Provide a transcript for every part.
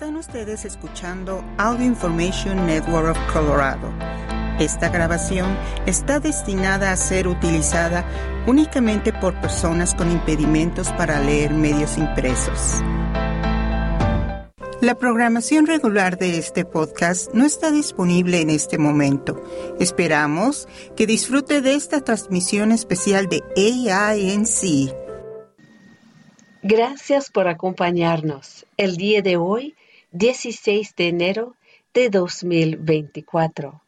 Están ustedes escuchando Audio Information Network of Colorado. Esta grabación está destinada a ser utilizada únicamente por personas con impedimentos para leer medios impresos. La programación regular de este podcast no está disponible en este momento. Esperamos que disfrute de esta transmisión especial de AINC. Gracias por acompañarnos. El día de hoy 16 de enero de 2024.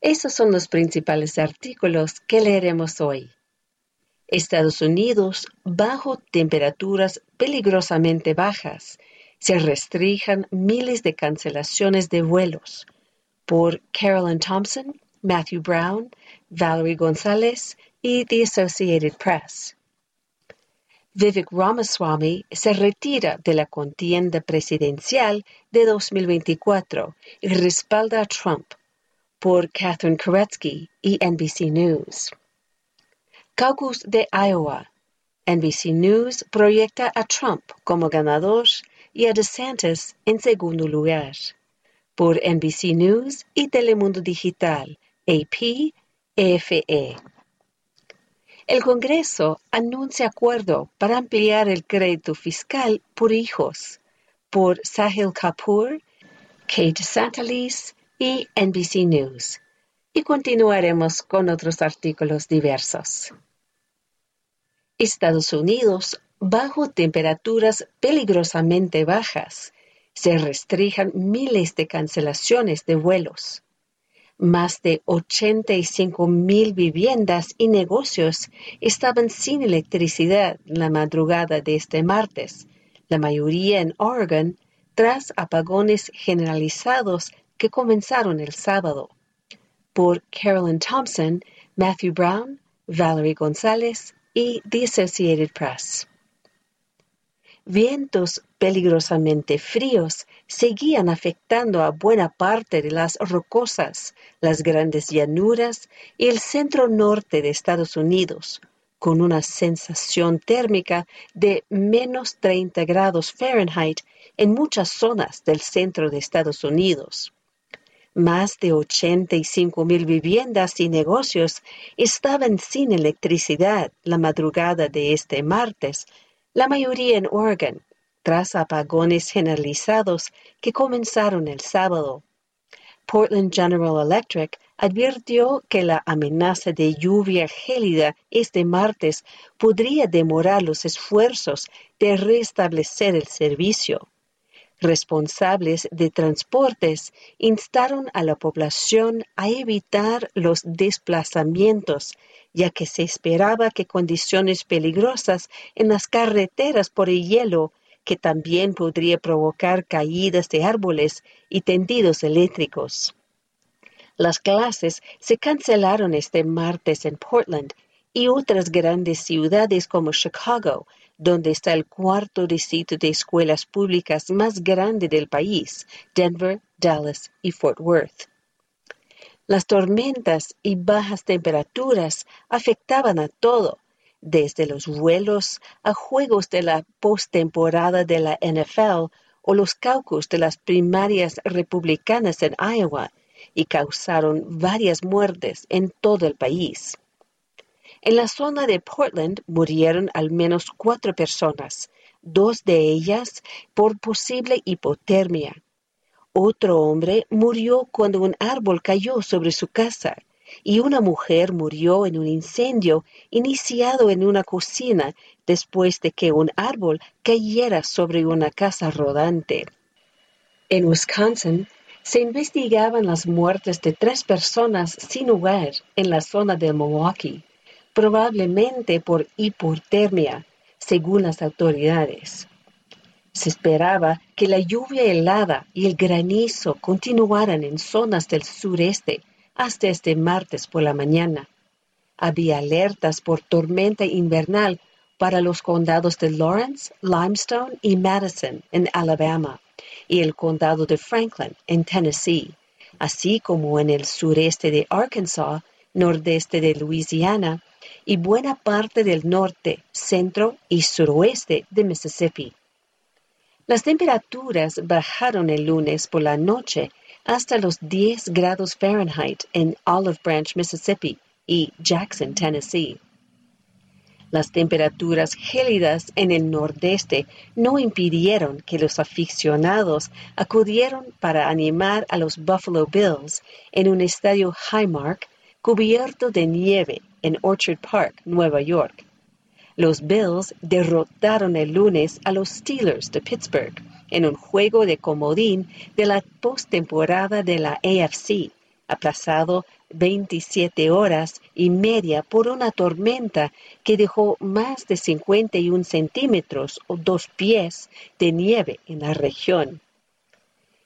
Esos son los principales artículos que leeremos hoy. Estados Unidos bajo temperaturas peligrosamente bajas. Se restrinjan miles de cancelaciones de vuelos. Por Carolyn Thompson, Matthew Brown, Valerie González y The Associated Press. Vivek Ramaswamy se retira de la contienda presidencial de 2024 y respalda a Trump por Catherine Koretsky y NBC News. Caucus de Iowa. NBC News proyecta a Trump como ganador y a DeSantis en segundo lugar. Por NBC News y Telemundo Digital, AP, EFE. El Congreso anuncia acuerdo para ampliar el crédito fiscal por hijos por Sahil Kapoor, Kate Santalis y NBC News. Y continuaremos con otros artículos diversos. Estados Unidos, bajo temperaturas peligrosamente bajas, se restrinjan miles de cancelaciones de vuelos más de 85 mil viviendas y negocios estaban sin electricidad la madrugada de este martes, la mayoría en Oregon, tras apagones generalizados que comenzaron el sábado. Por Carolyn Thompson, Matthew Brown, Valerie González y The Associated Press. Vientos peligrosamente fríos seguían afectando a buena parte de las rocosas, las grandes llanuras y el centro norte de Estados Unidos, con una sensación térmica de menos 30 grados Fahrenheit en muchas zonas del centro de Estados Unidos. Más de 85 mil viviendas y negocios estaban sin electricidad la madrugada de este martes, la mayoría en Oregon, tras apagones generalizados que comenzaron el sábado. Portland General Electric advirtió que la amenaza de lluvia gélida este martes podría demorar los esfuerzos de restablecer el servicio. Responsables de transportes instaron a la población a evitar los desplazamientos ya que se esperaba que condiciones peligrosas en las carreteras por el hielo, que también podría provocar caídas de árboles y tendidos eléctricos. Las clases se cancelaron este martes en Portland y otras grandes ciudades como Chicago, donde está el cuarto distrito de escuelas públicas más grande del país, Denver, Dallas y Fort Worth. Las tormentas y bajas temperaturas afectaban a todo, desde los vuelos a juegos de la postemporada de la NFL o los caucus de las primarias republicanas en Iowa y causaron varias muertes en todo el país. En la zona de Portland murieron al menos cuatro personas, dos de ellas por posible hipotermia otro hombre murió cuando un árbol cayó sobre su casa y una mujer murió en un incendio iniciado en una cocina después de que un árbol cayera sobre una casa rodante. En Wisconsin se investigaban las muertes de tres personas sin hogar en la zona de Milwaukee, probablemente por hipotermia, según las autoridades. Se esperaba que la lluvia helada y el granizo continuaran en zonas del sureste hasta este martes por la mañana. Había alertas por tormenta invernal para los condados de Lawrence, Limestone y Madison en Alabama y el condado de Franklin en Tennessee, así como en el sureste de Arkansas, nordeste de Louisiana y buena parte del norte, centro y suroeste de Mississippi. Las temperaturas bajaron el lunes por la noche hasta los 10 grados Fahrenheit en Olive Branch, Mississippi y Jackson, Tennessee. Las temperaturas gélidas en el nordeste no impidieron que los aficionados acudieran para animar a los Buffalo Bills en un estadio Highmark cubierto de nieve en Orchard Park, Nueva York. Los Bills derrotaron el lunes a los Steelers de Pittsburgh en un juego de comodín de la postemporada de la AFC, aplazado 27 horas y media por una tormenta que dejó más de 51 centímetros o dos pies de nieve en la región.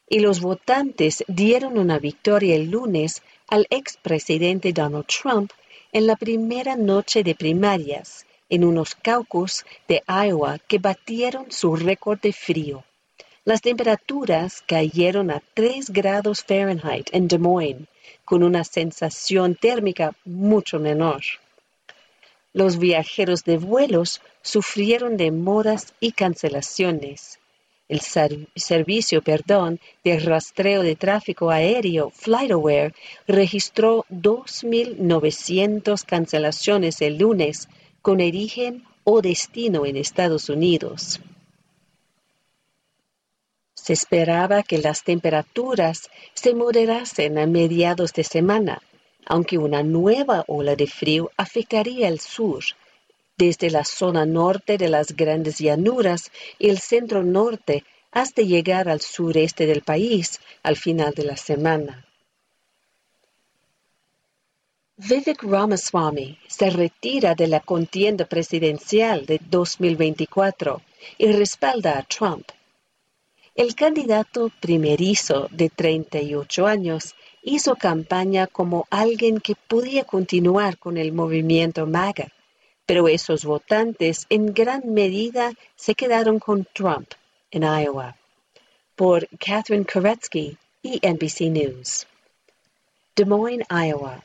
Y los votantes dieron una victoria el lunes al expresidente Donald Trump en la primera noche de primarias en unos caucus de Iowa que batieron su récord de frío. Las temperaturas cayeron a 3 grados Fahrenheit en Des Moines, con una sensación térmica mucho menor. Los viajeros de vuelos sufrieron demoras y cancelaciones. El servicio perdón, de rastreo de tráfico aéreo FlightAware registró 2.900 cancelaciones el lunes con origen o destino en Estados Unidos. Se esperaba que las temperaturas se moderasen a mediados de semana, aunque una nueva ola de frío afectaría el sur, desde la zona norte de las grandes llanuras y el centro norte hasta llegar al sureste del país al final de la semana. Vivek Ramaswamy se retira de la contienda presidencial de 2024 y respalda a Trump el candidato primerizo de 38 años hizo campaña como alguien que podía continuar con el movimiento MAGA, pero esos votantes en gran medida se quedaron con Trump en Iowa. Por Catherine Koretsky y NBC News. Des Moines, Iowa.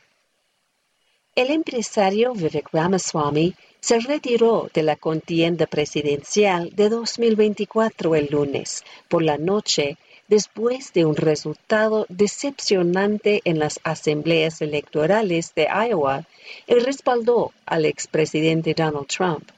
El empresario Vivek Ramaswamy se retiró de la contienda presidencial de 2024 el lunes por la noche después de un resultado decepcionante en las asambleas electorales de Iowa y respaldó al expresidente Donald Trump.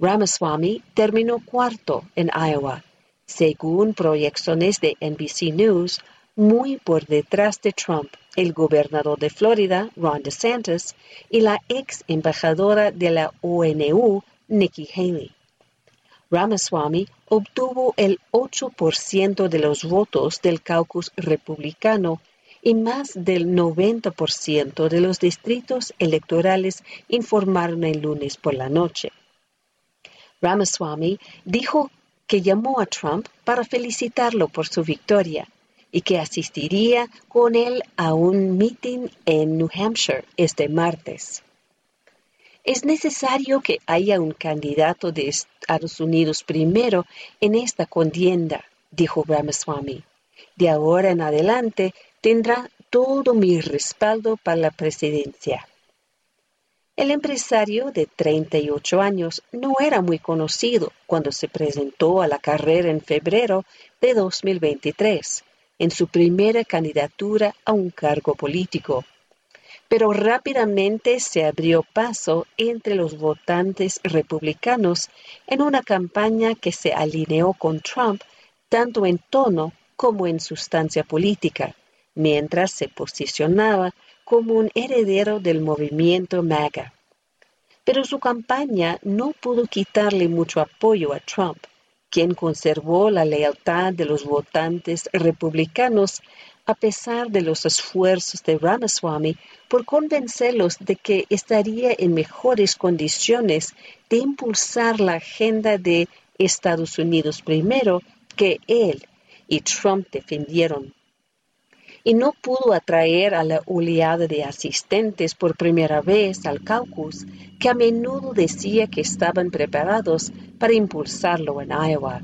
Ramaswamy terminó cuarto en Iowa, según proyecciones de NBC News, muy por detrás de Trump, el gobernador de Florida, Ron DeSantis, y la ex embajadora de la ONU, Nikki Haley. Ramaswamy obtuvo el 8% de los votos del caucus republicano y más del 90% de los distritos electorales informaron el lunes por la noche. Ramaswamy dijo que llamó a Trump para felicitarlo por su victoria y que asistiría con él a un meeting en New Hampshire este martes. Es necesario que haya un candidato de Estados Unidos primero en esta contienda, dijo Ramaswamy. De ahora en adelante tendrá todo mi respaldo para la presidencia. El empresario de 38 años no era muy conocido cuando se presentó a la carrera en febrero de 2023 en su primera candidatura a un cargo político. Pero rápidamente se abrió paso entre los votantes republicanos en una campaña que se alineó con Trump tanto en tono como en sustancia política, mientras se posicionaba como un heredero del movimiento MAGA. Pero su campaña no pudo quitarle mucho apoyo a Trump quien conservó la lealtad de los votantes republicanos a pesar de los esfuerzos de Ramaswamy por convencerlos de que estaría en mejores condiciones de impulsar la agenda de Estados Unidos primero que él y Trump defendieron y no pudo atraer a la oleada de asistentes por primera vez al caucus, que a menudo decía que estaban preparados para impulsarlo en Iowa.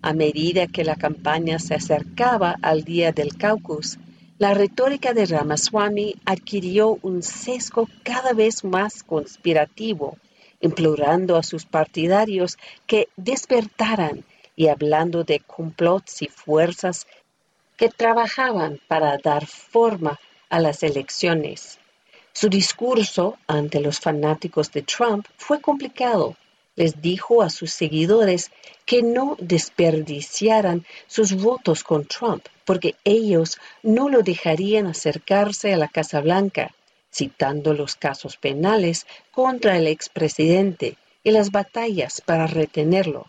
A medida que la campaña se acercaba al día del caucus, la retórica de Ramaswamy adquirió un sesgo cada vez más conspirativo, implorando a sus partidarios que despertaran y hablando de complots y fuerzas que trabajaban para dar forma a las elecciones. Su discurso ante los fanáticos de Trump fue complicado. Les dijo a sus seguidores que no desperdiciaran sus votos con Trump, porque ellos no lo dejarían acercarse a la Casa Blanca, citando los casos penales contra el expresidente y las batallas para retenerlo.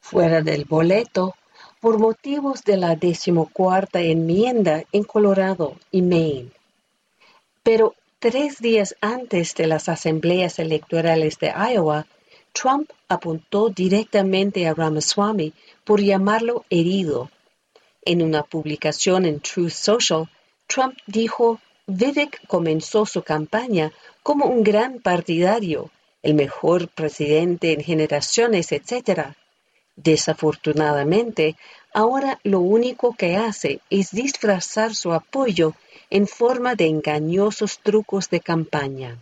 Fuera del boleto, por motivos de la decimocuarta enmienda en Colorado y Maine. Pero tres días antes de las asambleas electorales de Iowa, Trump apuntó directamente a Ramaswamy por llamarlo herido. En una publicación en Truth Social, Trump dijo, Vivek comenzó su campaña como un gran partidario, el mejor presidente en generaciones, etc. Desafortunadamente, ahora lo único que hace es disfrazar su apoyo en forma de engañosos trucos de campaña.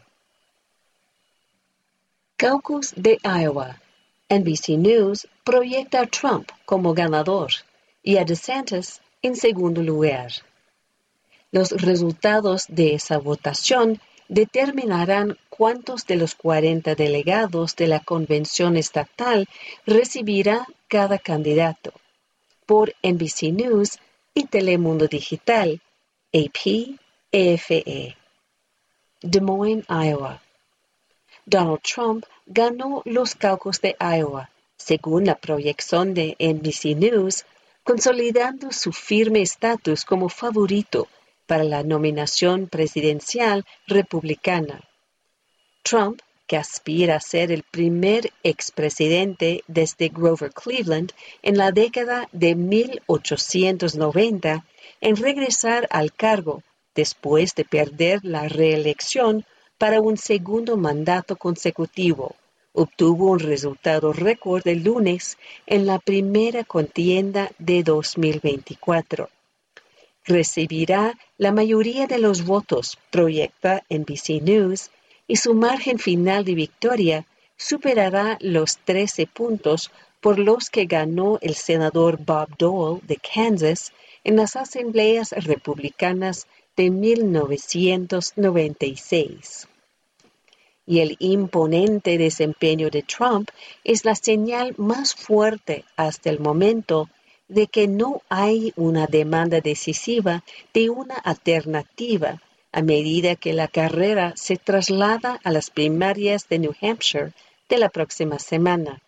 Caucus de Iowa. NBC News proyecta a Trump como ganador y a DeSantis en segundo lugar. Los resultados de esa votación determinarán cuántos de los 40 delegados de la convención estatal recibirá cada candidato. Por NBC News y Telemundo Digital, AP, EFE. Des Moines, Iowa. Donald Trump ganó los caucus de Iowa, según la proyección de NBC News, consolidando su firme estatus como favorito para la nominación presidencial republicana. Trump, que aspira a ser el primer expresidente desde Grover Cleveland en la década de 1890 en regresar al cargo después de perder la reelección para un segundo mandato consecutivo. Obtuvo un resultado récord el lunes en la primera contienda de 2024 recibirá la mayoría de los votos, proyecta NBC News, y su margen final de victoria superará los 13 puntos por los que ganó el senador Bob Dole de Kansas en las asambleas republicanas de 1996. Y el imponente desempeño de Trump es la señal más fuerte hasta el momento de que no hay una demanda decisiva de una alternativa a medida que la carrera se traslada a las primarias de New Hampshire de la próxima semana.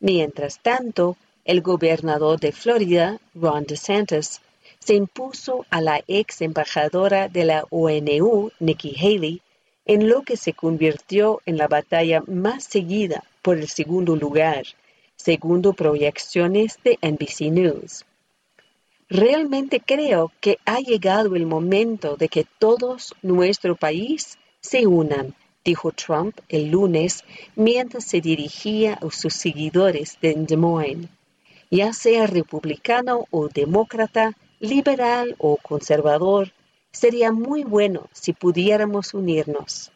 Mientras tanto, el gobernador de Florida, Ron DeSantis, se impuso a la ex embajadora de la ONU, Nikki Haley, en lo que se convirtió en la batalla más seguida por el segundo lugar segundo proyecciones de NBC News. Realmente creo que ha llegado el momento de que todos nuestro país se unan, dijo Trump el lunes mientras se dirigía a sus seguidores de Des Moines. Ya sea republicano o demócrata, liberal o conservador, sería muy bueno si pudiéramos unirnos.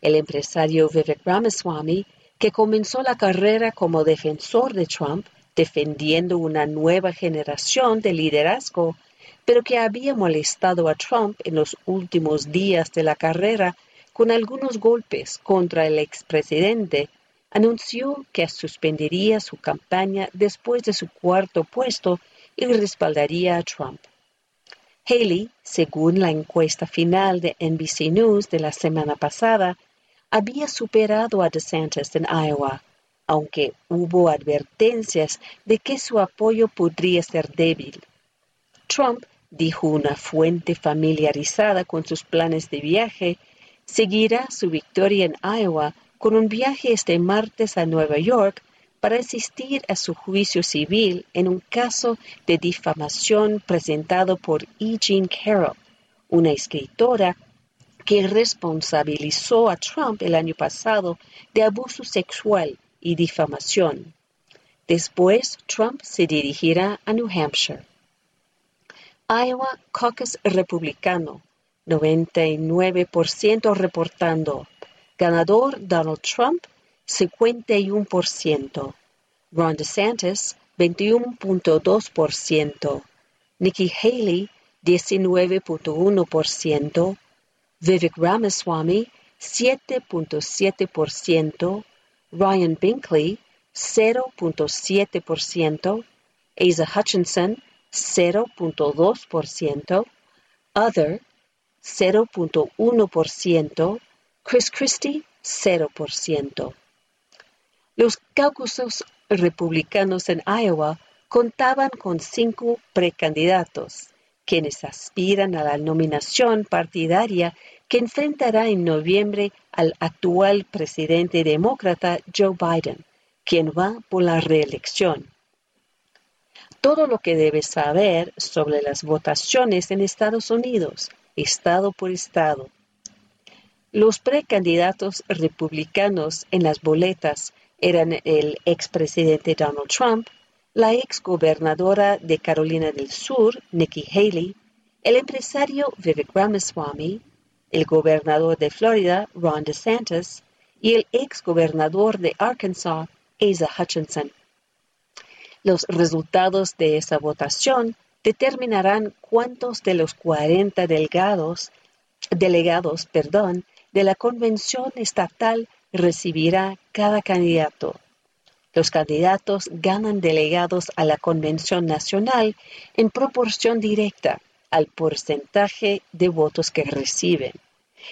El empresario Vivek Ramaswamy que comenzó la carrera como defensor de Trump, defendiendo una nueva generación de liderazgo, pero que había molestado a Trump en los últimos días de la carrera con algunos golpes contra el expresidente, anunció que suspendería su campaña después de su cuarto puesto y respaldaría a Trump. Haley, según la encuesta final de NBC News de la semana pasada, había superado a DeSantis en Iowa, aunque hubo advertencias de que su apoyo podría ser débil. Trump, dijo una fuente familiarizada con sus planes de viaje, seguirá su victoria en Iowa con un viaje este martes a Nueva York para asistir a su juicio civil en un caso de difamación presentado por E. Jean Carroll, una escritora que responsabilizó a Trump el año pasado de abuso sexual y difamación. Después, Trump se dirigirá a New Hampshire. Iowa Caucus Republicano, 99% reportando. Ganador Donald Trump, 51%. Ron DeSantis 21.2%, Nikki Haley 19.1%, Vivek Ramaswamy 7.7%, Ryan Binkley 0.7%, Asa Hutchinson 0.2%, Other 0.1%, Chris Christie 0%. Los caucusos republicanos en Iowa contaban con cinco precandidatos, quienes aspiran a la nominación partidaria que enfrentará en noviembre al actual presidente demócrata Joe Biden, quien va por la reelección. Todo lo que debes saber sobre las votaciones en Estados Unidos, estado por estado. Los precandidatos republicanos en las boletas eran el expresidente Donald Trump, la exgobernadora de Carolina del Sur, Nikki Haley, el empresario Vivek Ramaswamy, el gobernador de Florida, Ron DeSantis, y el exgobernador de Arkansas, Asa Hutchinson. Los resultados de esa votación determinarán cuántos de los 40 delegados, delegados perdón, de la convención estatal recibirá cada candidato. Los candidatos ganan delegados a la Convención Nacional en proporción directa al porcentaje de votos que reciben.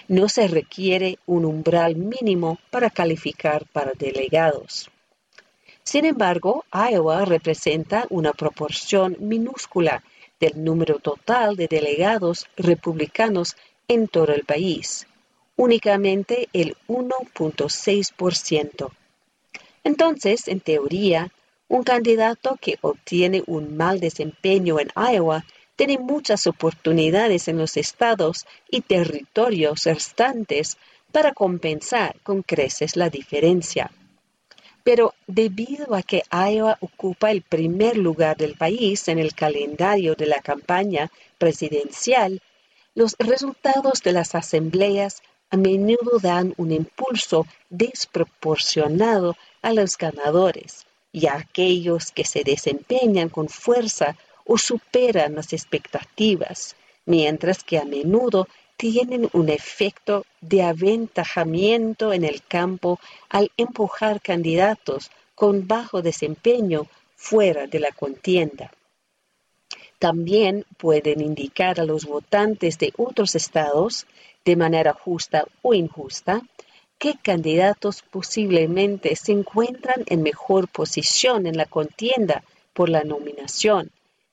No se requiere un umbral mínimo para calificar para delegados. Sin embargo, Iowa representa una proporción minúscula del número total de delegados republicanos en todo el país únicamente el 1.6%. Entonces, en teoría, un candidato que obtiene un mal desempeño en Iowa tiene muchas oportunidades en los estados y territorios restantes para compensar con creces la diferencia. Pero debido a que Iowa ocupa el primer lugar del país en el calendario de la campaña presidencial, los resultados de las asambleas a menudo dan un impulso desproporcionado a los ganadores y a aquellos que se desempeñan con fuerza o superan las expectativas, mientras que a menudo tienen un efecto de aventajamiento en el campo al empujar candidatos con bajo desempeño fuera de la contienda. También pueden indicar a los votantes de otros estados de manera justa o injusta, qué candidatos posiblemente se encuentran en mejor posición en la contienda por la nominación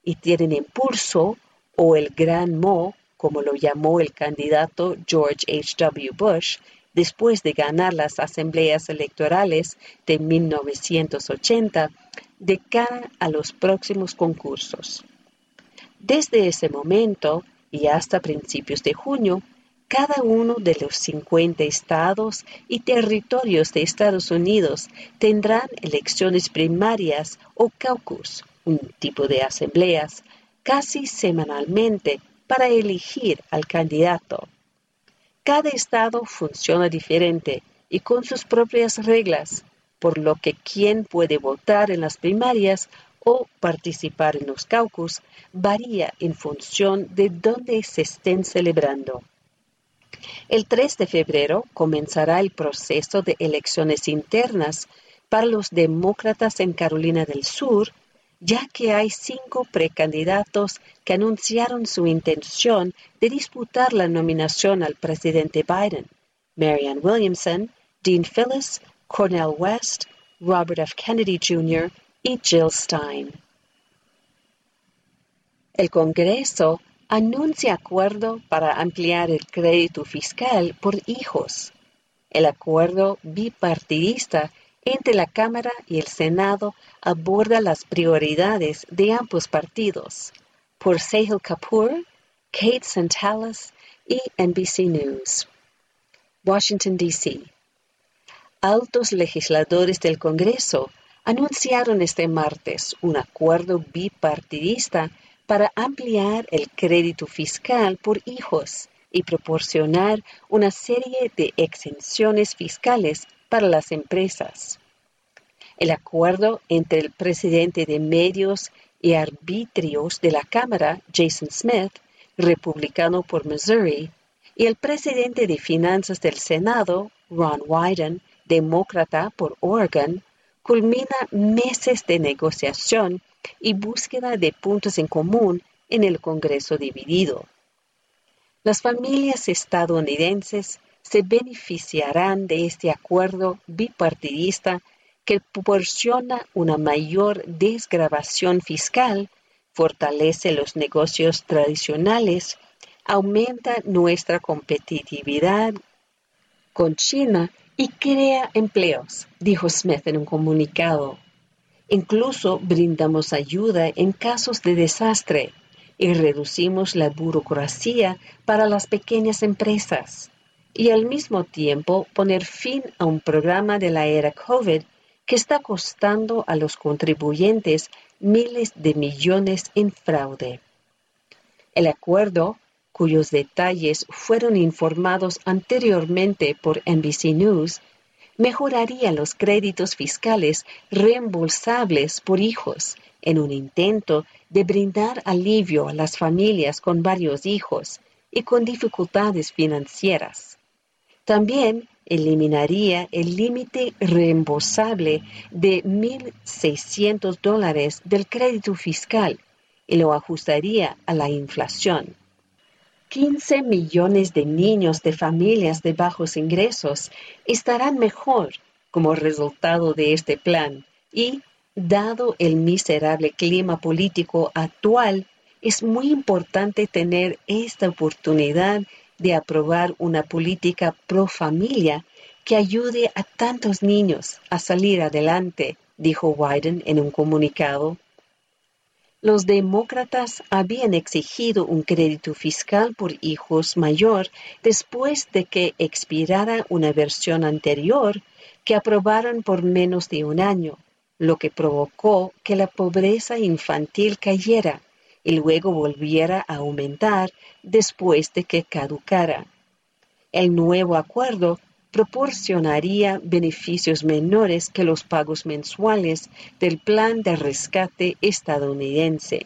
y tienen impulso o el gran mo, como lo llamó el candidato George H. W. Bush, después de ganar las asambleas electorales de 1980, de cara a los próximos concursos. Desde ese momento y hasta principios de junio, cada uno de los 50 estados y territorios de Estados Unidos tendrán elecciones primarias o caucus, un tipo de asambleas, casi semanalmente para elegir al candidato. Cada estado funciona diferente y con sus propias reglas, por lo que quien puede votar en las primarias o participar en los caucus varía en función de dónde se estén celebrando. El 3 de febrero comenzará el proceso de elecciones internas para los demócratas en Carolina del Sur, ya que hay cinco precandidatos que anunciaron su intención de disputar la nominación al presidente Biden. Marianne Williamson, Dean Phyllis, Cornel West, Robert F. Kennedy Jr. y Jill Stein. El Congreso anuncia acuerdo para ampliar el crédito fiscal por hijos. El acuerdo bipartidista entre la Cámara y el Senado aborda las prioridades de ambos partidos. Por Sahil Kapoor, Kate Santalas y NBC News. Washington, D.C. Altos legisladores del Congreso anunciaron este martes un acuerdo bipartidista para ampliar el crédito fiscal por hijos y proporcionar una serie de exenciones fiscales para las empresas. El acuerdo entre el presidente de medios y arbitrios de la Cámara, Jason Smith, republicano por Missouri, y el presidente de finanzas del Senado, Ron Wyden, demócrata por Oregon, culmina meses de negociación y búsqueda de puntos en común en el Congreso dividido. Las familias estadounidenses se beneficiarán de este acuerdo bipartidista que proporciona una mayor desgrabación fiscal, fortalece los negocios tradicionales, aumenta nuestra competitividad con China y crea empleos, dijo Smith en un comunicado. Incluso brindamos ayuda en casos de desastre y reducimos la burocracia para las pequeñas empresas y al mismo tiempo poner fin a un programa de la era COVID que está costando a los contribuyentes miles de millones en fraude. El acuerdo, cuyos detalles fueron informados anteriormente por NBC News, mejoraría los créditos fiscales reembolsables por hijos en un intento de brindar alivio a las familias con varios hijos y con dificultades financieras. También eliminaría el límite reembolsable de 1.600 dólares del crédito fiscal y lo ajustaría a la inflación. 15 millones de niños de familias de bajos ingresos estarán mejor como resultado de este plan y, dado el miserable clima político actual, es muy importante tener esta oportunidad de aprobar una política pro familia que ayude a tantos niños a salir adelante, dijo Wyden en un comunicado. Los demócratas habían exigido un crédito fiscal por hijos mayor después de que expirara una versión anterior que aprobaron por menos de un año, lo que provocó que la pobreza infantil cayera y luego volviera a aumentar después de que caducara. El nuevo acuerdo proporcionaría beneficios menores que los pagos mensuales del plan de rescate estadounidense.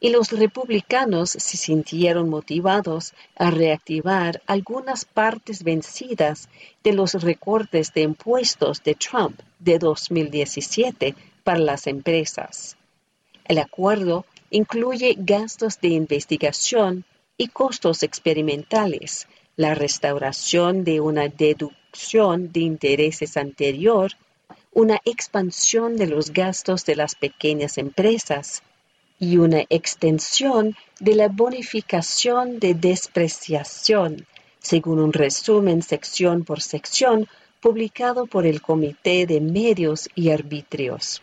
Y los republicanos se sintieron motivados a reactivar algunas partes vencidas de los recortes de impuestos de Trump de 2017 para las empresas. El acuerdo incluye gastos de investigación y costos experimentales la restauración de una deducción de intereses anterior, una expansión de los gastos de las pequeñas empresas y una extensión de la bonificación de despreciación, según un resumen sección por sección publicado por el Comité de Medios y Arbitrios.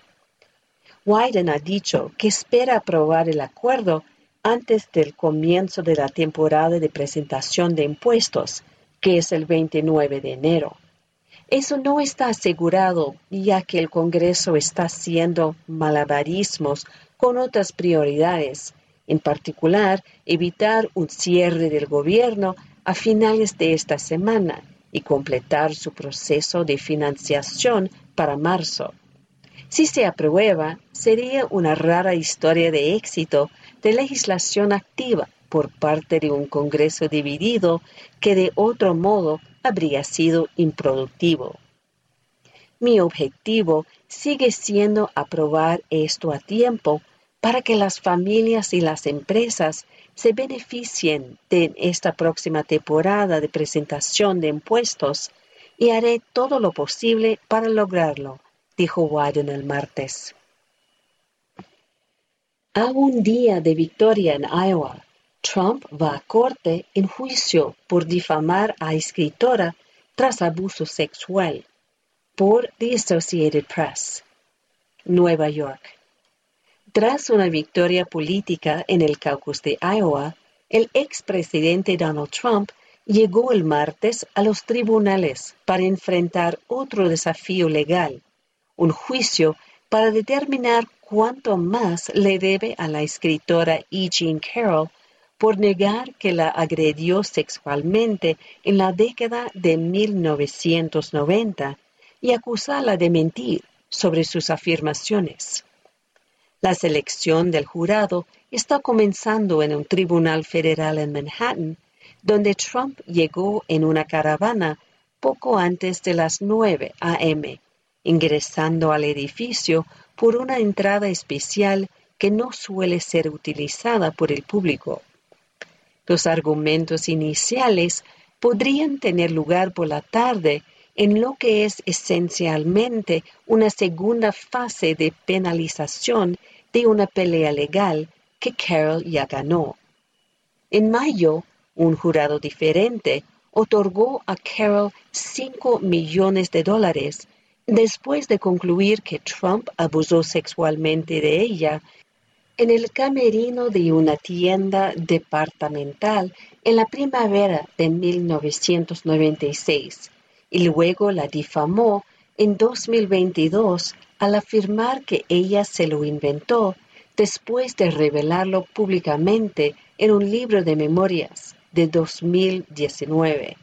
Wyden ha dicho que espera aprobar el acuerdo antes del comienzo de la temporada de presentación de impuestos, que es el 29 de enero. Eso no está asegurado ya que el Congreso está haciendo malabarismos con otras prioridades, en particular evitar un cierre del gobierno a finales de esta semana y completar su proceso de financiación para marzo. Si se aprueba, sería una rara historia de éxito de legislación activa por parte de un Congreso dividido que de otro modo habría sido improductivo. Mi objetivo sigue siendo aprobar esto a tiempo para que las familias y las empresas se beneficien de esta próxima temporada de presentación de impuestos y haré todo lo posible para lograrlo, dijo Wyden el martes. A un día de victoria en Iowa, Trump va a corte en juicio por difamar a escritora tras abuso sexual por The Associated Press. Nueva York. Tras una victoria política en el caucus de Iowa, el expresidente Donald Trump llegó el martes a los tribunales para enfrentar otro desafío legal, un juicio para determinar cuánto más le debe a la escritora E. Jean Carroll por negar que la agredió sexualmente en la década de 1990 y acusarla de mentir sobre sus afirmaciones. La selección del jurado está comenzando en un tribunal federal en Manhattan, donde Trump llegó en una caravana poco antes de las 9 a.m., ingresando al edificio por una entrada especial que no suele ser utilizada por el público. Los argumentos iniciales podrían tener lugar por la tarde en lo que es esencialmente una segunda fase de penalización de una pelea legal que Carroll ya ganó. En mayo, un jurado diferente otorgó a Carroll 5 millones de dólares después de concluir que Trump abusó sexualmente de ella en el camerino de una tienda departamental en la primavera de 1996 y luego la difamó en 2022 al afirmar que ella se lo inventó después de revelarlo públicamente en un libro de memorias de 2019.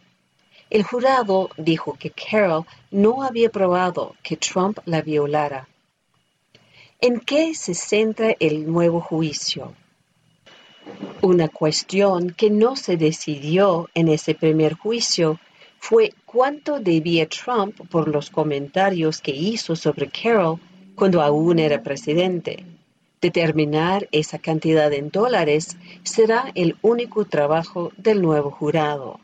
El jurado dijo que Carol no había probado que Trump la violara. ¿En qué se centra el nuevo juicio? Una cuestión que no se decidió en ese primer juicio fue cuánto debía Trump por los comentarios que hizo sobre Carol cuando aún era presidente. Determinar esa cantidad en dólares será el único trabajo del nuevo jurado.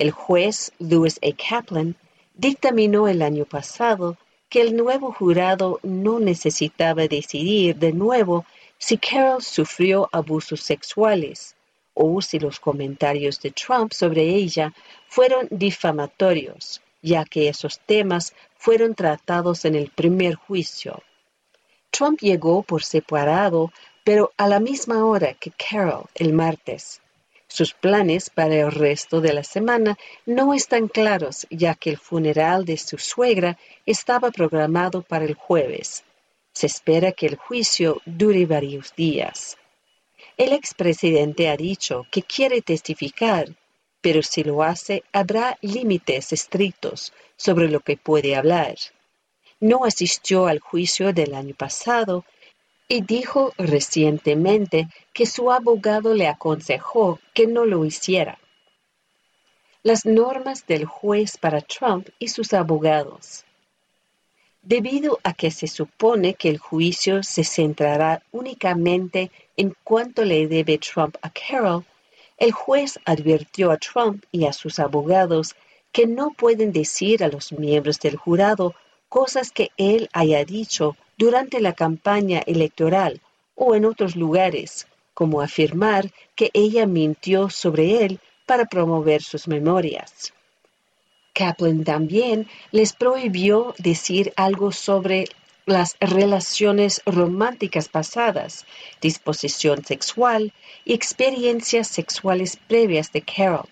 El juez Lewis A. Kaplan dictaminó el año pasado que el nuevo jurado no necesitaba decidir de nuevo si Carol sufrió abusos sexuales o si los comentarios de Trump sobre ella fueron difamatorios, ya que esos temas fueron tratados en el primer juicio. Trump llegó por separado, pero a la misma hora que Carol el martes. Sus planes para el resto de la semana no están claros, ya que el funeral de su suegra estaba programado para el jueves. Se espera que el juicio dure varios días. El expresidente ha dicho que quiere testificar, pero si lo hace habrá límites estrictos sobre lo que puede hablar. No asistió al juicio del año pasado y dijo recientemente que su abogado le aconsejó que no lo hiciera. Las normas del juez para Trump y sus abogados. Debido a que se supone que el juicio se centrará únicamente en cuánto le debe Trump a Carol, el juez advirtió a Trump y a sus abogados que no pueden decir a los miembros del jurado cosas que él haya dicho durante la campaña electoral o en otros lugares, como afirmar que ella mintió sobre él para promover sus memorias. Kaplan también les prohibió decir algo sobre las relaciones románticas pasadas, disposición sexual y experiencias sexuales previas de Carol,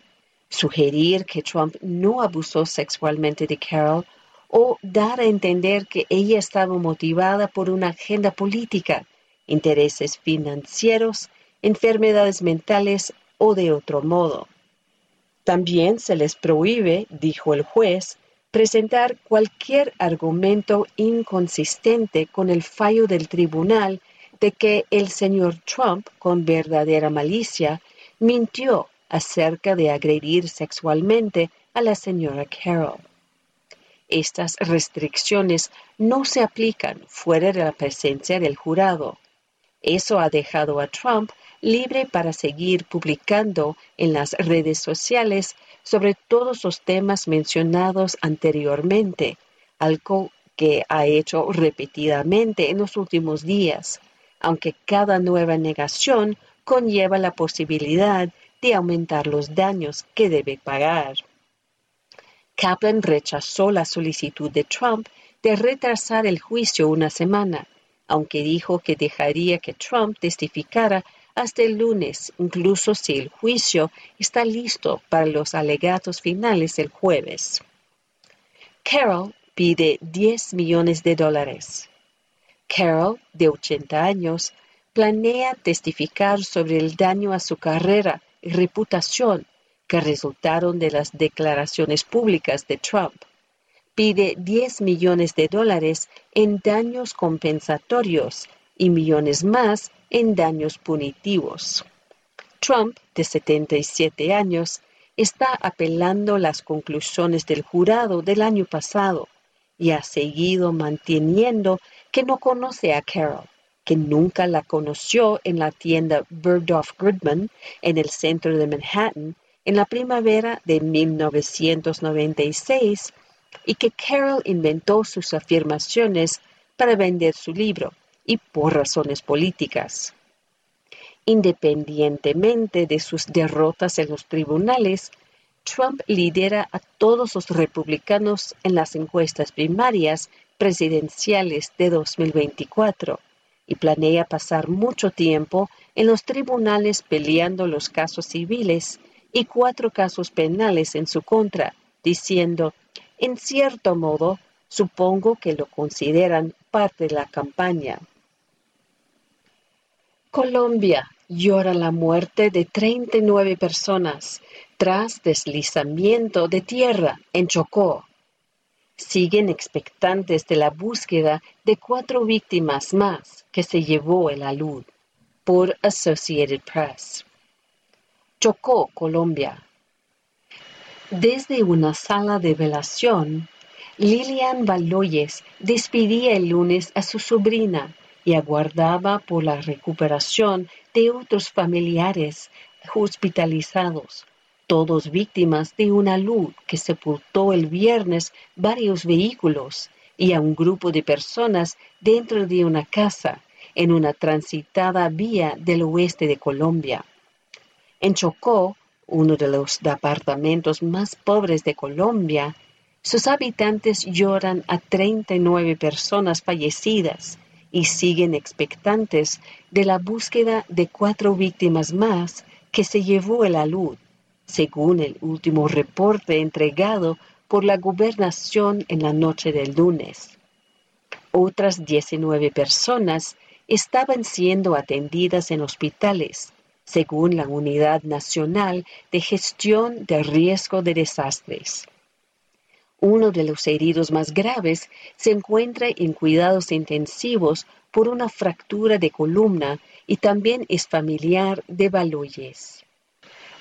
sugerir que Trump no abusó sexualmente de Carol o dar a entender que ella estaba motivada por una agenda política, intereses financieros, enfermedades mentales o de otro modo. También se les prohíbe, dijo el juez, presentar cualquier argumento inconsistente con el fallo del tribunal de que el señor Trump, con verdadera malicia, mintió acerca de agredir sexualmente a la señora Carroll. Estas restricciones no se aplican fuera de la presencia del jurado. Eso ha dejado a Trump libre para seguir publicando en las redes sociales sobre todos los temas mencionados anteriormente, algo que ha hecho repetidamente en los últimos días, aunque cada nueva negación conlleva la posibilidad de aumentar los daños que debe pagar. Kaplan rechazó la solicitud de Trump de retrasar el juicio una semana, aunque dijo que dejaría que Trump testificara hasta el lunes, incluso si el juicio está listo para los alegatos finales el jueves. Carol pide 10 millones de dólares. Carol, de 80 años, planea testificar sobre el daño a su carrera y reputación que resultaron de las declaraciones públicas de Trump. pide 10 millones de dólares en daños compensatorios y millones más en daños punitivos. Trump, de 77 años, está apelando las conclusiones del jurado del año pasado y ha seguido manteniendo que no conoce a Carol, que nunca la conoció en la tienda Bergdorf Goodman en el centro de Manhattan en la primavera de 1996 y que Carol inventó sus afirmaciones para vender su libro y por razones políticas. Independientemente de sus derrotas en los tribunales, Trump lidera a todos los republicanos en las encuestas primarias presidenciales de 2024 y planea pasar mucho tiempo en los tribunales peleando los casos civiles y cuatro casos penales en su contra, diciendo, en cierto modo, supongo que lo consideran parte de la campaña. Colombia llora la muerte de 39 personas tras deslizamiento de tierra en Chocó. Siguen expectantes de la búsqueda de cuatro víctimas más que se llevó el alud por Associated Press. Chocó, Colombia. Desde una sala de velación, Lilian Baloyes despedía el lunes a su sobrina y aguardaba por la recuperación de otros familiares hospitalizados, todos víctimas de una luz que sepultó el viernes varios vehículos y a un grupo de personas dentro de una casa en una transitada vía del oeste de Colombia. En Chocó, uno de los departamentos más pobres de Colombia, sus habitantes lloran a 39 personas fallecidas y siguen expectantes de la búsqueda de cuatro víctimas más que se llevó el alud, según el último reporte entregado por la gobernación en la noche del lunes. Otras 19 personas estaban siendo atendidas en hospitales, según la Unidad Nacional de Gestión de Riesgo de Desastres. Uno de los heridos más graves se encuentra en cuidados intensivos por una fractura de columna y también es familiar de Baloyes.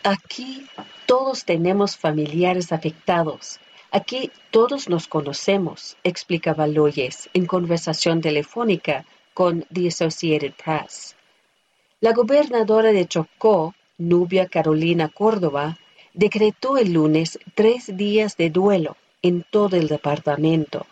Aquí todos tenemos familiares afectados. Aquí todos nos conocemos, explica Baloyes en conversación telefónica con The Associated Press. La gobernadora de Chocó, Nubia Carolina Córdoba, decretó el lunes tres días de duelo en todo el departamento.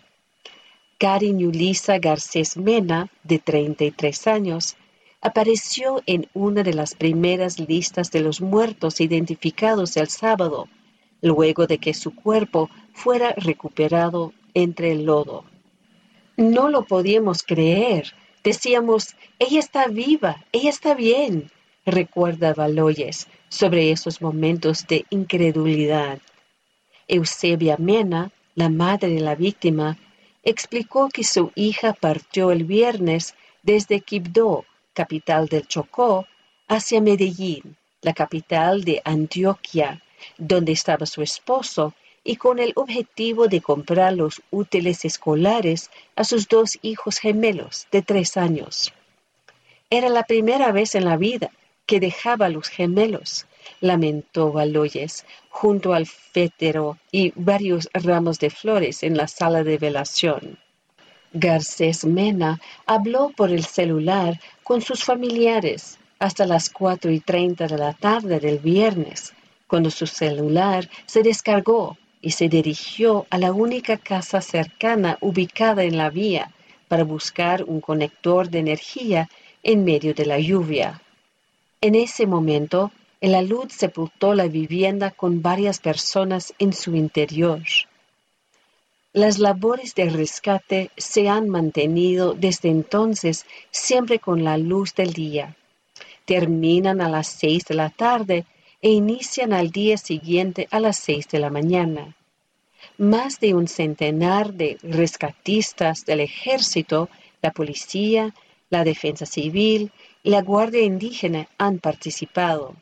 Karin Yulisa Garcés Mena, de 33 años, apareció en una de las primeras listas de los muertos identificados el sábado, luego de que su cuerpo fuera recuperado entre el lodo. No lo podíamos creer, Decíamos, ella está viva, ella está bien, recuerda Baloyes sobre esos momentos de incredulidad. Eusebia Mena, la madre de la víctima, explicó que su hija partió el viernes desde Quibdó, capital del Chocó, hacia Medellín, la capital de Antioquia, donde estaba su esposo y con el objetivo de comprar los útiles escolares a sus dos hijos gemelos de tres años. Era la primera vez en la vida que dejaba a los gemelos, lamentó Baloyes, junto al fétero y varios ramos de flores en la sala de velación. Garcés Mena habló por el celular con sus familiares hasta las cuatro y treinta de la tarde del viernes, cuando su celular se descargó y se dirigió a la única casa cercana ubicada en la vía para buscar un conector de energía en medio de la lluvia. En ese momento, el alud sepultó la vivienda con varias personas en su interior. Las labores de rescate se han mantenido desde entonces siempre con la luz del día. Terminan a las seis de la tarde e inician al día siguiente a las seis de la mañana. Más de un centenar de rescatistas del ejército, la policía, la defensa civil y la Guardia Indígena han participado.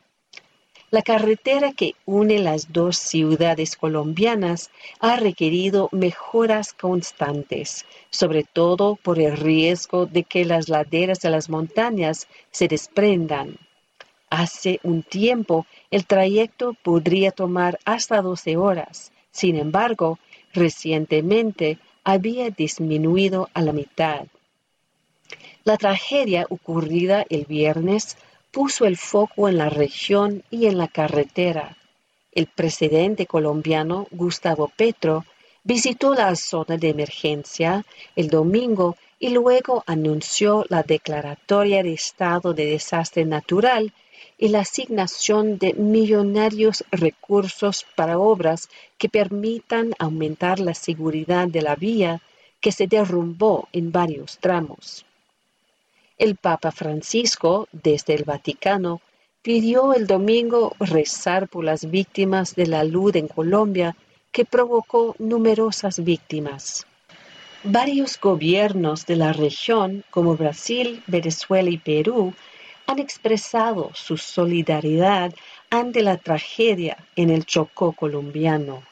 la carretera que une las dos ciudades colombianas ha requerido mejoras constantes, sobre todo por el riesgo de que las laderas de las montañas se desprendan. Hace un tiempo el trayecto podría tomar hasta 12 horas. Sin embargo, recientemente había disminuido a la mitad. La tragedia ocurrida el viernes puso el foco en la región y en la carretera. El presidente colombiano Gustavo Petro visitó la zona de emergencia el domingo y luego anunció la declaratoria de estado de desastre natural y la asignación de millonarios recursos para obras que permitan aumentar la seguridad de la vía que se derrumbó en varios tramos. El Papa Francisco, desde el Vaticano, pidió el domingo rezar por las víctimas de la luz en Colombia que provocó numerosas víctimas. Varios gobiernos de la región, como Brasil, Venezuela y Perú, han expresado su solidaridad ante la tragedia en el Chocó colombiano.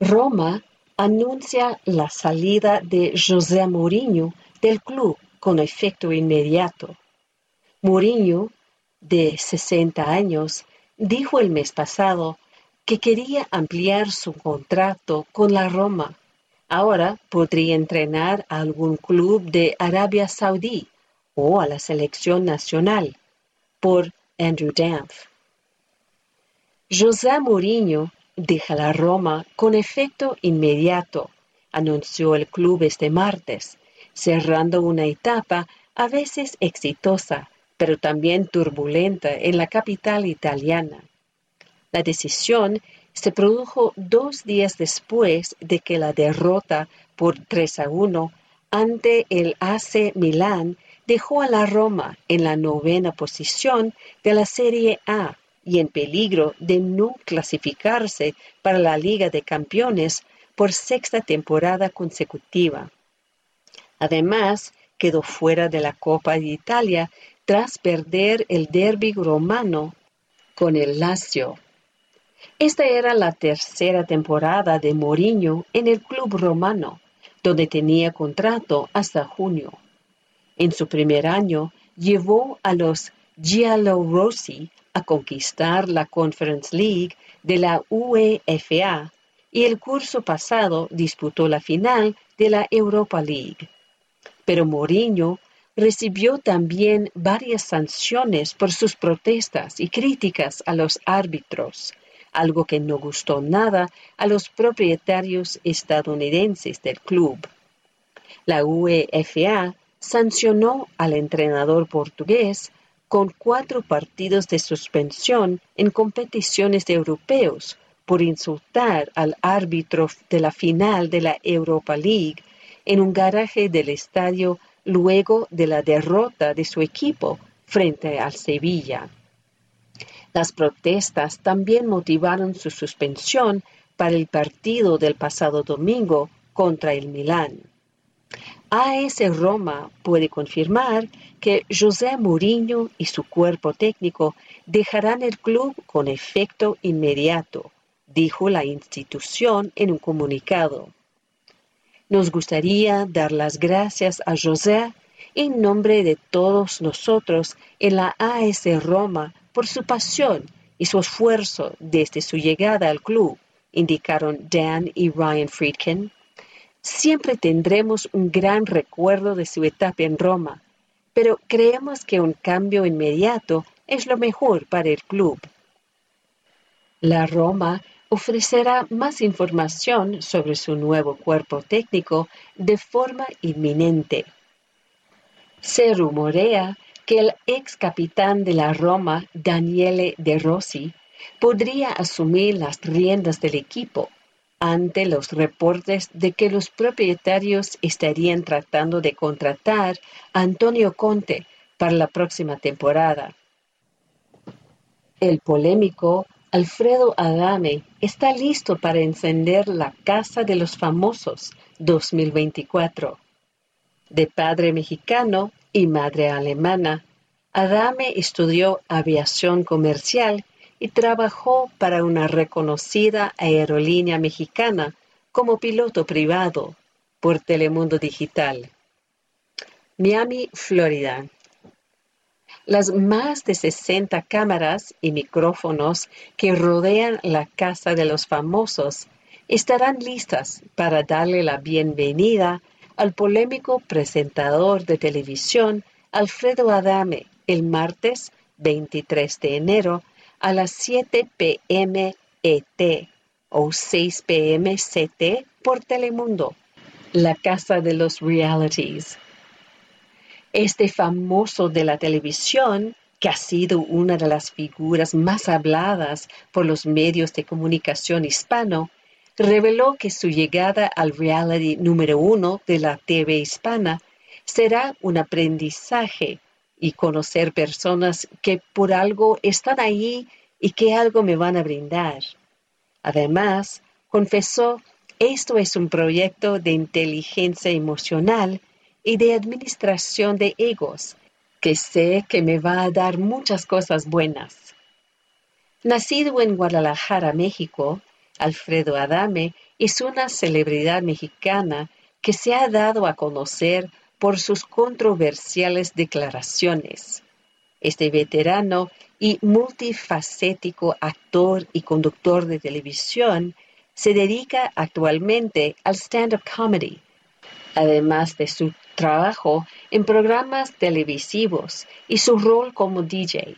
Roma anuncia la salida de José Mourinho del club con efecto inmediato. Mourinho, de 60 años, dijo el mes pasado que quería ampliar su contrato con la Roma. Ahora podría entrenar a algún club de Arabia Saudí o a la selección nacional por Andrew Danf. José Mourinho deja la Roma con efecto inmediato, anunció el club este martes, cerrando una etapa a veces exitosa, pero también turbulenta en la capital italiana. La decisión se produjo dos días después de que la derrota por 3 a 1 ante el AC Milán dejó a la Roma en la novena posición de la Serie A y en peligro de no clasificarse para la Liga de Campeones por sexta temporada consecutiva. Además, quedó fuera de la Copa de Italia tras perder el derby romano con el Lazio. Esta era la tercera temporada de Mourinho en el club romano, donde tenía contrato hasta junio. En su primer año llevó a los Giallorossi a conquistar la Conference League de la UEFA y el curso pasado disputó la final de la Europa League. Pero Mourinho recibió también varias sanciones por sus protestas y críticas a los árbitros, algo que no gustó nada a los propietarios estadounidenses del club. La UEFA sancionó al entrenador portugués con cuatro partidos de suspensión en competiciones de europeos por insultar al árbitro de la final de la Europa League en un garaje del estadio luego de la derrota de su equipo frente al Sevilla. Las protestas también motivaron su suspensión para el partido del pasado domingo contra el Milán. AS Roma puede confirmar que José Mourinho y su cuerpo técnico dejarán el club con efecto inmediato, dijo la institución en un comunicado. Nos gustaría dar las gracias a José en nombre de todos nosotros en la AS Roma por su pasión y su esfuerzo desde su llegada al club, indicaron Dan y Ryan Friedkin. Siempre tendremos un gran recuerdo de su etapa en Roma, pero creemos que un cambio inmediato es lo mejor para el club. La Roma ofrecerá más información sobre su nuevo cuerpo técnico de forma inminente. Se rumorea que el ex capitán de la Roma, Daniele De Rossi, podría asumir las riendas del equipo ante los reportes de que los propietarios estarían tratando de contratar a Antonio Conte para la próxima temporada. El polémico Alfredo Adame está listo para encender la Casa de los Famosos 2024. De padre mexicano y madre alemana, Adame estudió aviación comercial y trabajó para una reconocida aerolínea mexicana como piloto privado por Telemundo Digital. Miami, Florida. Las más de 60 cámaras y micrófonos que rodean la Casa de los Famosos estarán listas para darle la bienvenida al polémico presentador de televisión Alfredo Adame el martes 23 de enero a las 7 p.m. ET o 6 p.m. CT por Telemundo, la casa de los realities. Este famoso de la televisión, que ha sido una de las figuras más habladas por los medios de comunicación hispano, reveló que su llegada al reality número uno de la TV hispana será un aprendizaje y conocer personas que por algo están ahí y que algo me van a brindar. Además, confesó, esto es un proyecto de inteligencia emocional y de administración de egos, que sé que me va a dar muchas cosas buenas. Nacido en Guadalajara, México, Alfredo Adame es una celebridad mexicana que se ha dado a conocer por sus controversiales declaraciones. Este veterano y multifacético actor y conductor de televisión se dedica actualmente al stand-up comedy, además de su trabajo en programas televisivos y su rol como DJ.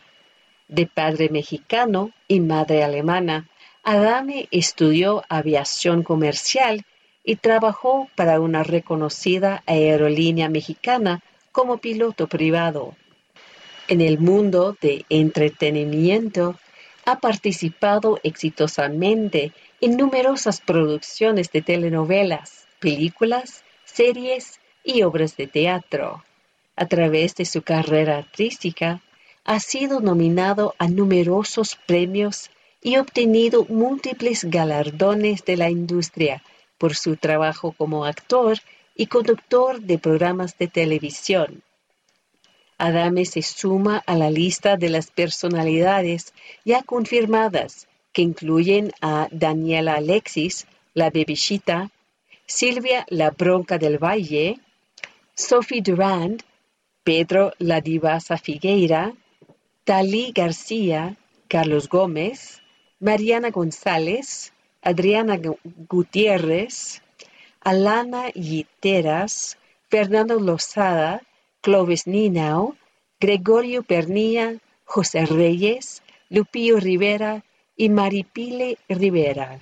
De padre mexicano y madre alemana, Adame estudió aviación comercial y trabajó para una reconocida aerolínea mexicana como piloto privado. En el mundo de entretenimiento ha participado exitosamente en numerosas producciones de telenovelas, películas, series y obras de teatro. A través de su carrera artística, ha sido nominado a numerosos premios y obtenido múltiples galardones de la industria por su trabajo como actor y conductor de programas de televisión. Adame se suma a la lista de las personalidades ya confirmadas, que incluyen a Daniela Alexis, la bebishita, Silvia La Bronca del Valle, Sophie Durand, Pedro La Divasa Figueira, Talí García, Carlos Gómez, Mariana González, Adriana Gutiérrez, Alana Yiteras, Fernando Lozada, Clovis Ninao, Gregorio Pernilla, José Reyes, Lupillo Rivera y Maripile Rivera.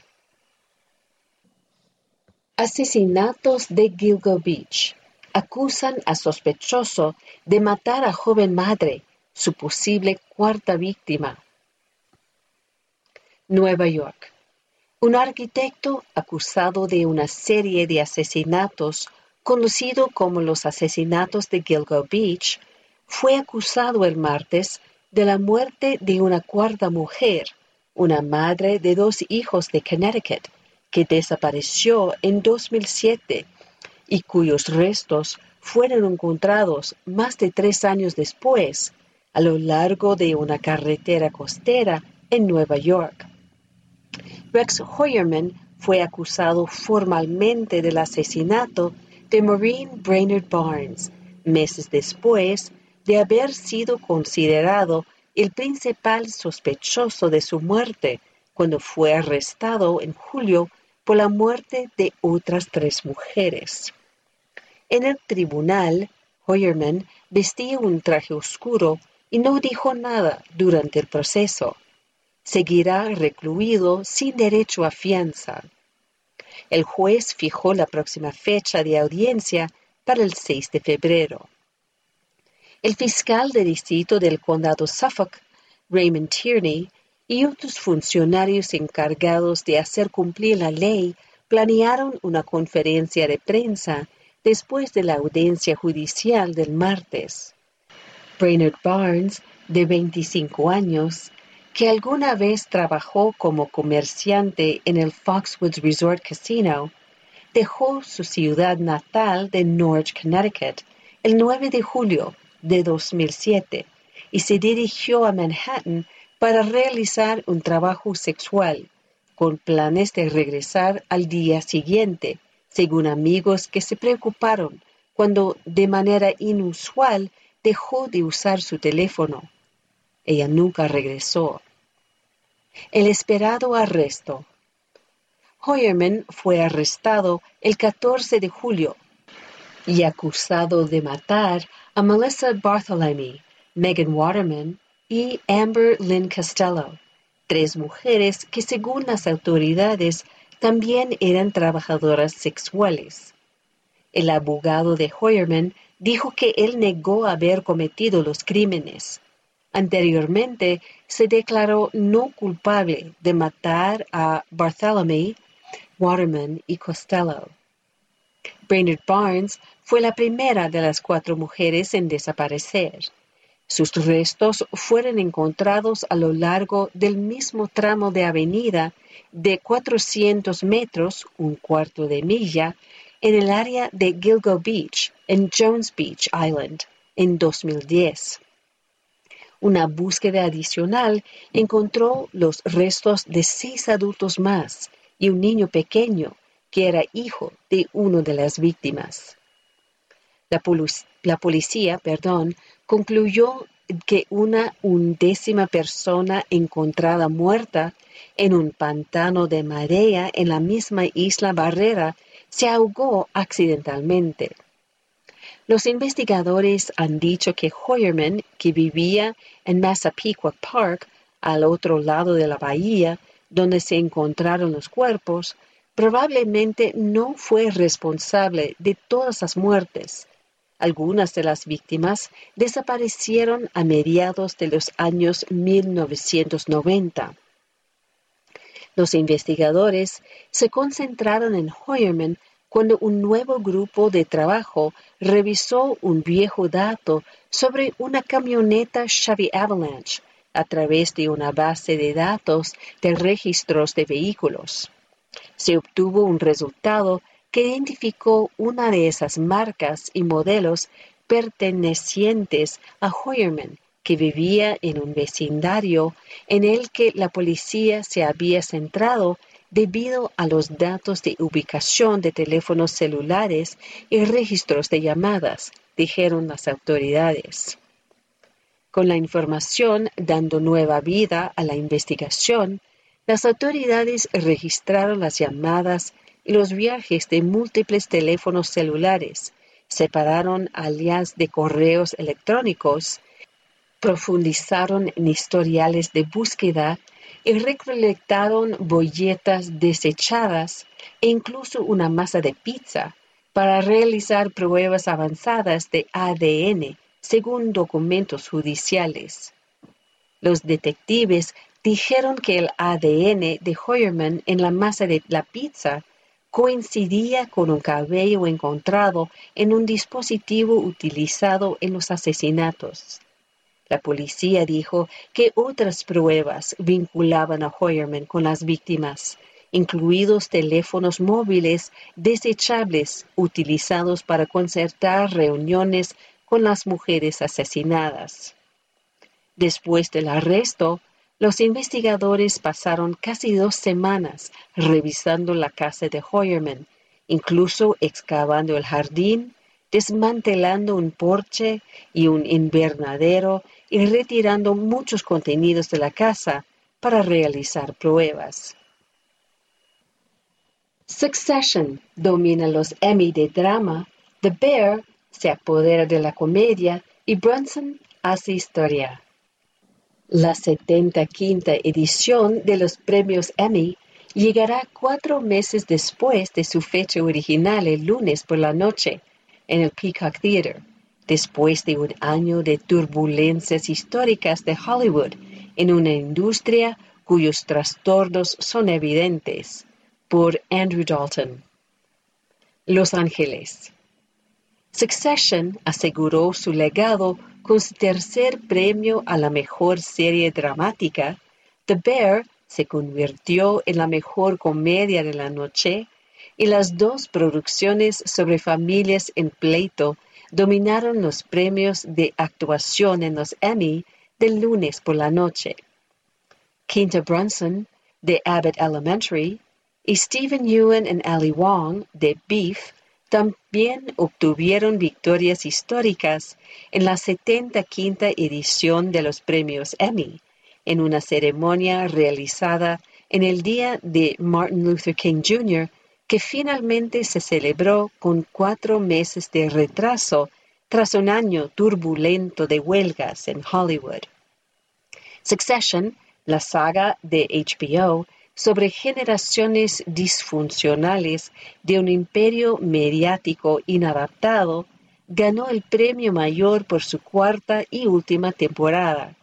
Asesinatos de Gilgo Beach. Acusan a sospechoso de matar a joven madre, su posible cuarta víctima. Nueva York. Un arquitecto acusado de una serie de asesinatos, conocido como los asesinatos de Gilgo Beach, fue acusado el martes de la muerte de una cuarta mujer, una madre de dos hijos de Connecticut, que desapareció en 2007 y cuyos restos fueron encontrados más de tres años después a lo largo de una carretera costera en Nueva York. Rex Hoyerman fue acusado formalmente del asesinato de Maureen Brainerd Barnes, meses después de haber sido considerado el principal sospechoso de su muerte cuando fue arrestado en julio por la muerte de otras tres mujeres. En el tribunal, Hoyerman vestía un traje oscuro y no dijo nada durante el proceso seguirá recluido sin derecho a fianza. El juez fijó la próxima fecha de audiencia para el 6 de febrero. El fiscal de distrito del condado Suffolk, Raymond Tierney, y otros funcionarios encargados de hacer cumplir la ley planearon una conferencia de prensa después de la audiencia judicial del martes. Brainerd Barnes, de 25 años, que alguna vez trabajó como comerciante en el Foxwoods Resort Casino, dejó su ciudad natal de Norwich, Connecticut, el 9 de julio de 2007 y se dirigió a Manhattan para realizar un trabajo sexual, con planes de regresar al día siguiente, según amigos que se preocuparon cuando de manera inusual dejó de usar su teléfono. Ella nunca regresó. El esperado arresto. Hoyerman fue arrestado el 14 de julio y acusado de matar a Melissa Bartholomew, Megan Waterman y Amber Lynn Costello, tres mujeres que según las autoridades también eran trabajadoras sexuales. El abogado de Hoyerman dijo que él negó haber cometido los crímenes. Anteriormente se declaró no culpable de matar a Bartholomew, Waterman y Costello. Brainerd Barnes fue la primera de las cuatro mujeres en desaparecer. Sus restos fueron encontrados a lo largo del mismo tramo de avenida de 400 metros, un cuarto de milla, en el área de Gilgo Beach, en Jones Beach Island, en 2010. Una búsqueda adicional encontró los restos de seis adultos más y un niño pequeño que era hijo de una de las víctimas. La, la policía perdón, concluyó que una undécima persona encontrada muerta en un pantano de marea en la misma isla Barrera se ahogó accidentalmente. Los investigadores han dicho que Hoyerman, que vivía en Massapequa Park, al otro lado de la bahía, donde se encontraron los cuerpos, probablemente no fue responsable de todas las muertes. Algunas de las víctimas desaparecieron a mediados de los años 1990. Los investigadores se concentraron en Hoyerman cuando un nuevo grupo de trabajo revisó un viejo dato sobre una camioneta Chevy Avalanche a través de una base de datos de registros de vehículos. Se obtuvo un resultado que identificó una de esas marcas y modelos pertenecientes a Hoyerman que vivía en un vecindario en el que la policía se había centrado debido a los datos de ubicación de teléfonos celulares y registros de llamadas, dijeron las autoridades. Con la información dando nueva vida a la investigación, las autoridades registraron las llamadas y los viajes de múltiples teléfonos celulares, separaron alias de correos electrónicos profundizaron en historiales de búsqueda recolectaron bolletas desechadas e incluso una masa de pizza para realizar pruebas avanzadas de ADN según documentos judiciales. Los detectives dijeron que el ADN de Hoyerman en la masa de la pizza coincidía con un cabello encontrado en un dispositivo utilizado en los asesinatos. La policía dijo que otras pruebas vinculaban a Hoyerman con las víctimas, incluidos teléfonos móviles desechables utilizados para concertar reuniones con las mujeres asesinadas. Después del arresto, los investigadores pasaron casi dos semanas revisando la casa de Hoyerman, incluso excavando el jardín, desmantelando un porche y un invernadero y retirando muchos contenidos de la casa para realizar pruebas. Succession domina los Emmy de drama, The Bear se apodera de la comedia y Brunson hace historia. La 75 edición de los premios Emmy llegará cuatro meses después de su fecha original el lunes por la noche en el Peacock Theater después de un año de turbulencias históricas de Hollywood en una industria cuyos trastornos son evidentes, por Andrew Dalton. Los Ángeles. Succession aseguró su legado con su tercer premio a la mejor serie dramática. The Bear se convirtió en la mejor comedia de la noche y las dos producciones sobre familias en pleito dominaron los premios de actuación en los Emmy del lunes por la noche. Quinta Brunson, de Abbott Elementary, y Stephen Ewan y Ali Wong, de Beef, también obtuvieron victorias históricas en la 75 edición de los premios Emmy, en una ceremonia realizada en el día de Martin Luther King Jr., que finalmente se celebró con cuatro meses de retraso tras un año turbulento de huelgas en Hollywood. Succession, la saga de HBO, sobre generaciones disfuncionales de un imperio mediático inadaptado, ganó el premio mayor por su cuarta y última temporada.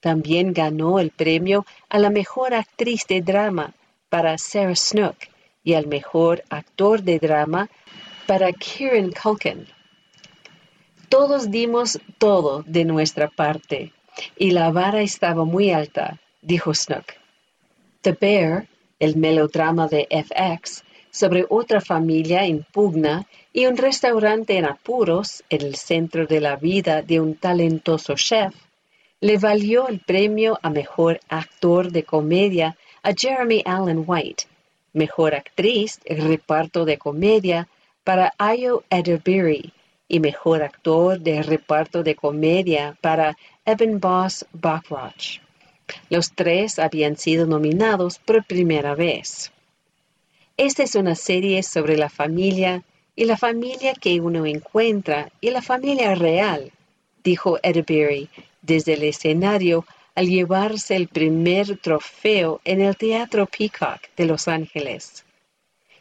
También ganó el premio a la mejor actriz de drama para Sarah Snook y al mejor actor de drama para Kieran Culkin. Todos dimos todo de nuestra parte y la vara estaba muy alta, dijo Snook. The Bear, el melodrama de FX, sobre otra familia en pugna y un restaurante en apuros en el centro de la vida de un talentoso chef, le valió el premio a mejor actor de comedia a Jeremy Allen White, mejor actriz el reparto de comedia para Ayo Edebiri y mejor actor de reparto de comedia para Evan Boss Bachrach. Los tres habían sido nominados por primera vez. Esta es una serie sobre la familia y la familia que uno encuentra y la familia real, dijo Edbury desde el escenario al llevarse el primer trofeo en el Teatro Peacock de Los Ángeles.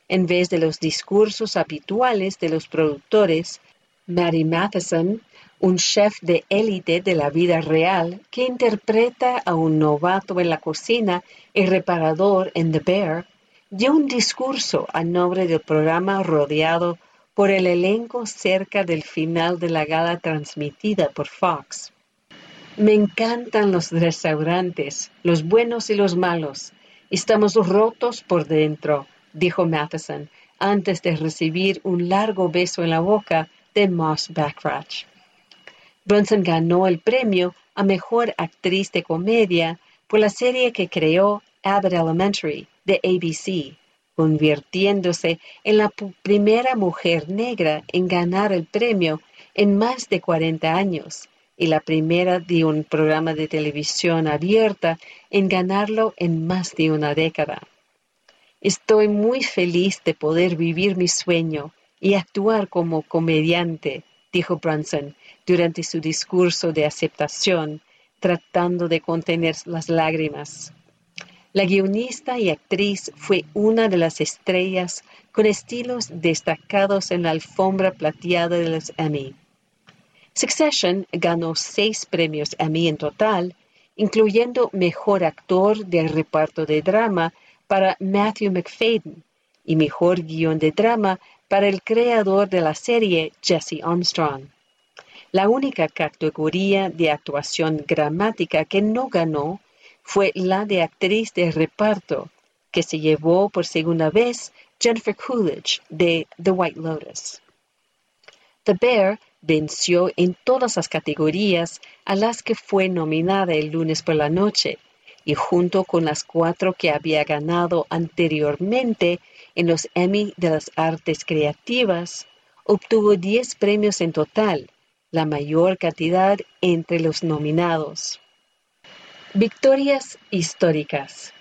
En vez de los discursos habituales de los productores, Mary Matheson un chef de élite de la vida real que interpreta a un novato en la cocina y reparador en The Bear, dio un discurso a nombre del programa rodeado por el elenco cerca del final de la gala transmitida por Fox. Me encantan los restaurantes, los buenos y los malos. Estamos rotos por dentro, dijo Matheson, antes de recibir un largo beso en la boca de Moss Backratch. Brunson ganó el premio a Mejor Actriz de Comedia por la serie que creó Abbott Elementary de ABC, convirtiéndose en la primera mujer negra en ganar el premio en más de 40 años y la primera de un programa de televisión abierta en ganarlo en más de una década. Estoy muy feliz de poder vivir mi sueño y actuar como comediante, dijo Brunson, durante su discurso de aceptación, tratando de contener las lágrimas. La guionista y actriz fue una de las estrellas con estilos destacados en la alfombra plateada de los Emmy. Succession ganó seis premios Emmy en total, incluyendo Mejor Actor de Reparto de Drama para Matthew McFadden y Mejor Guión de Drama para el creador de la serie Jesse Armstrong. La única categoría de actuación dramática que no ganó fue la de actriz de reparto, que se llevó por segunda vez Jennifer Coolidge de The White Lotus. The Bear venció en todas las categorías a las que fue nominada el lunes por la noche, y junto con las cuatro que había ganado anteriormente en los Emmy de las Artes Creativas, obtuvo 10 premios en total, la mayor cantidad entre los nominados. Victorias históricas.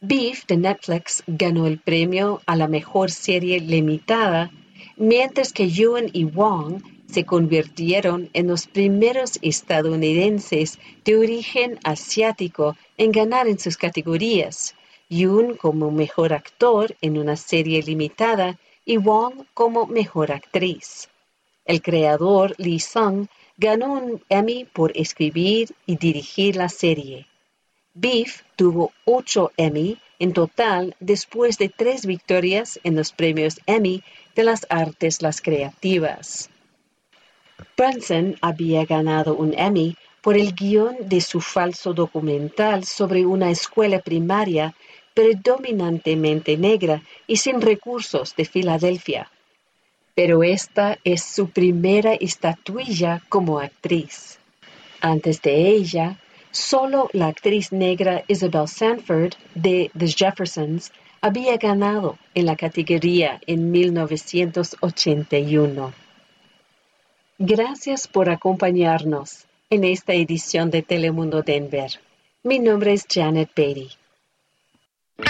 Beef de Netflix ganó el premio a la mejor serie limitada, mientras que Yuan y Wong se convirtieron en los primeros estadounidenses de origen asiático en ganar en sus categorías, Yun como mejor actor en una serie limitada y Wong como mejor actriz. El creador Lee Sung ganó un Emmy por escribir y dirigir la serie. Beef tuvo ocho Emmy en total después de tres victorias en los premios Emmy de las artes las creativas. Brunson había ganado un Emmy por el guion de su falso documental sobre una escuela primaria predominantemente negra y sin recursos de Filadelfia pero esta es su primera estatuilla como actriz. Antes de ella, solo la actriz negra Isabel Sanford de The Jeffersons había ganado en la categoría en 1981. Gracias por acompañarnos en esta edición de Telemundo Denver. Mi nombre es Janet Beatty.